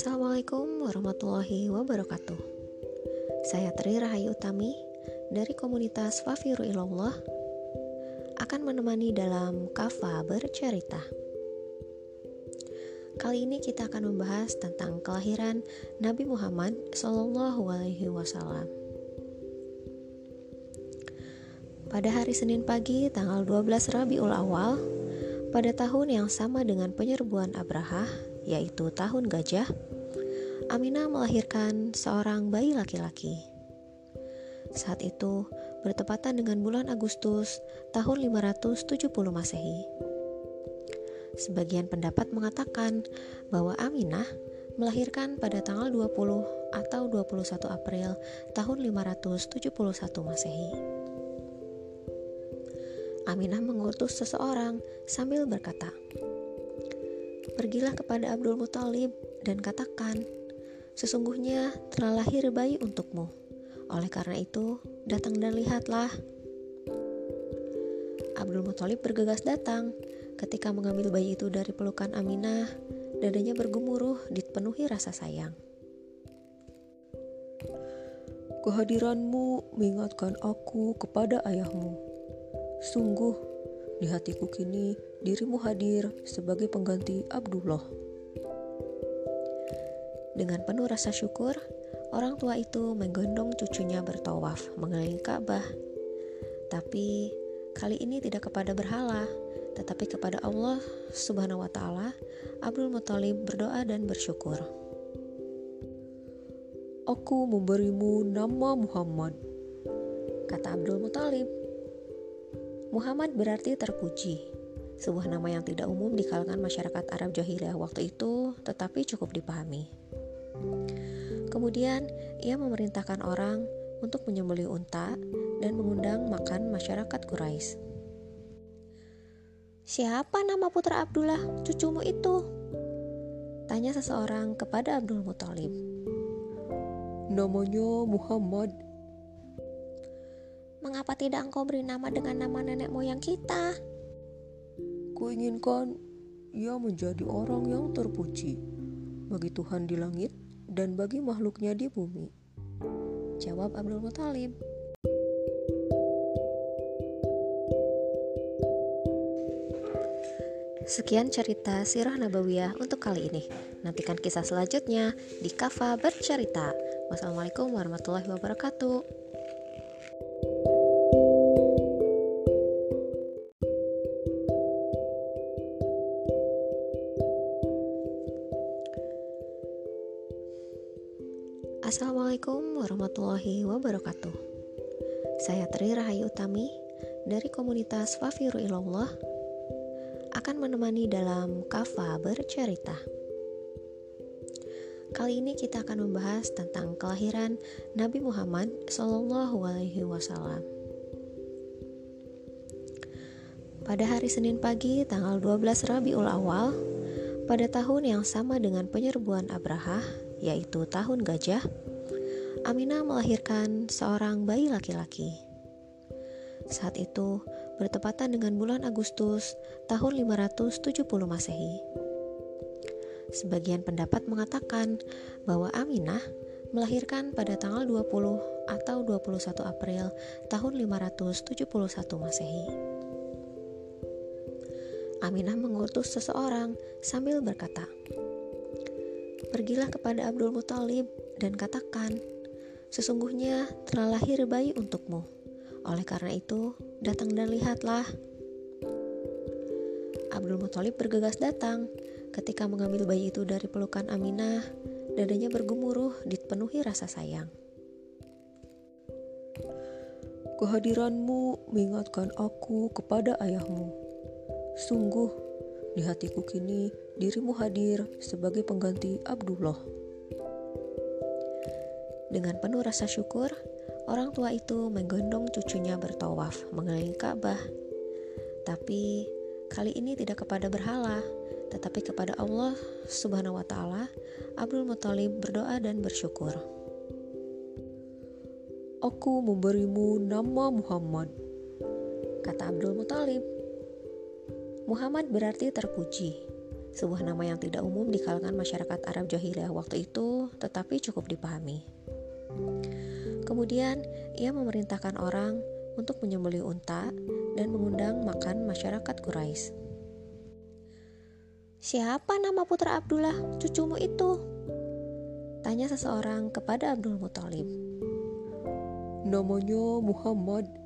Assalamualaikum warahmatullahi wabarakatuh. Saya Tri Rahayu Utami dari komunitas Fafiru Ilallah akan menemani dalam Kafa bercerita. Kali ini kita akan membahas tentang kelahiran Nabi Muhammad Shallallahu Alaihi Wasallam. Pada hari Senin pagi tanggal 12 Rabiul Awal pada tahun yang sama dengan penyerbuan Abraha, yaitu tahun gajah, Aminah melahirkan seorang bayi laki-laki. Saat itu bertepatan dengan bulan Agustus tahun 570 Masehi. Sebagian pendapat mengatakan bahwa Aminah melahirkan pada tanggal 20 atau 21 April tahun 571 Masehi. Aminah mengutus seseorang sambil berkata, Pergilah kepada Abdul Muthalib dan katakan, Sesungguhnya telah lahir bayi untukmu. Oleh karena itu, datang dan lihatlah. Abdul Muthalib bergegas datang. Ketika mengambil bayi itu dari pelukan Aminah, dadanya bergemuruh dipenuhi rasa sayang. Kehadiranmu mengingatkan aku kepada ayahmu Sungguh, di hatiku kini dirimu hadir sebagai pengganti Abdullah. Dengan penuh rasa syukur, orang tua itu menggendong cucunya bertawaf mengelilingi Ka'bah. Tapi kali ini tidak kepada berhala, tetapi kepada Allah Subhanahu wa taala, Abdul Muthalib berdoa dan bersyukur. Aku memberimu nama Muhammad, kata Abdul Muthalib. Muhammad berarti terpuji, sebuah nama yang tidak umum di kalangan masyarakat Arab jahiliyah waktu itu, tetapi cukup dipahami. Kemudian, ia memerintahkan orang untuk menyembelih unta dan mengundang makan masyarakat Quraisy. Siapa nama putra Abdullah, cucumu itu? Tanya seseorang kepada Abdul Muthalib. Namanya Muhammad, Mengapa tidak engkau beri nama dengan nama nenek moyang kita? Kuinginkan ia menjadi orang yang terpuji bagi Tuhan di langit dan bagi makhluknya di bumi. Jawab Abdul Muthalib. Sekian cerita Sirah Nabawiyah untuk kali ini. Nantikan kisah selanjutnya di Kafa Bercerita. Wassalamualaikum warahmatullahi wabarakatuh. Assalamualaikum warahmatullahi wabarakatuh. Saya Tri Rahayu Utami dari komunitas Fafiru Ilallah akan menemani dalam Kafa bercerita. Kali ini kita akan membahas tentang kelahiran Nabi Muhammad Shallallahu Alaihi Wasallam. Pada hari Senin pagi tanggal 12 Rabiul Awal pada tahun yang sama dengan penyerbuan Abraha yaitu tahun gajah, Aminah melahirkan seorang bayi laki-laki. Saat itu bertepatan dengan bulan Agustus tahun 570 Masehi. Sebagian pendapat mengatakan bahwa Aminah melahirkan pada tanggal 20 atau 21 April tahun 571 Masehi. Aminah mengutus seseorang sambil berkata, Pergilah kepada Abdul Muthalib dan katakan, Sesungguhnya telah lahir bayi untukmu. Oleh karena itu, datang dan lihatlah. Abdul Muthalib bergegas datang. Ketika mengambil bayi itu dari pelukan Aminah, dadanya bergemuruh dipenuhi rasa sayang. Kehadiranmu mengingatkan aku kepada ayahmu. Sungguh, di hatiku kini dirimu hadir sebagai pengganti Abdullah. Dengan penuh rasa syukur, orang tua itu menggendong cucunya bertawaf mengelilingi Ka'bah. Tapi kali ini tidak kepada berhala, tetapi kepada Allah Subhanahu wa taala, Abdul Muthalib berdoa dan bersyukur. Aku memberimu nama Muhammad, kata Abdul Muthalib. Muhammad berarti terpuji, sebuah nama yang tidak umum di kalangan masyarakat Arab jahiliyah waktu itu, tetapi cukup dipahami. Kemudian, ia memerintahkan orang untuk menyembelih unta dan mengundang makan masyarakat Quraisy. Siapa nama putra Abdullah, cucumu itu? Tanya seseorang kepada Abdul Muthalib. Namanya Muhammad.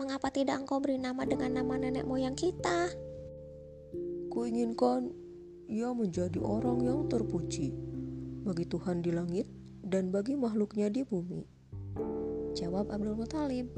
Mengapa tidak engkau beri nama dengan nama nenek moyang kita? Kuinginkan ia menjadi orang yang terpuji bagi Tuhan di langit dan bagi makhluknya di bumi. Jawab Abdul Muthalib.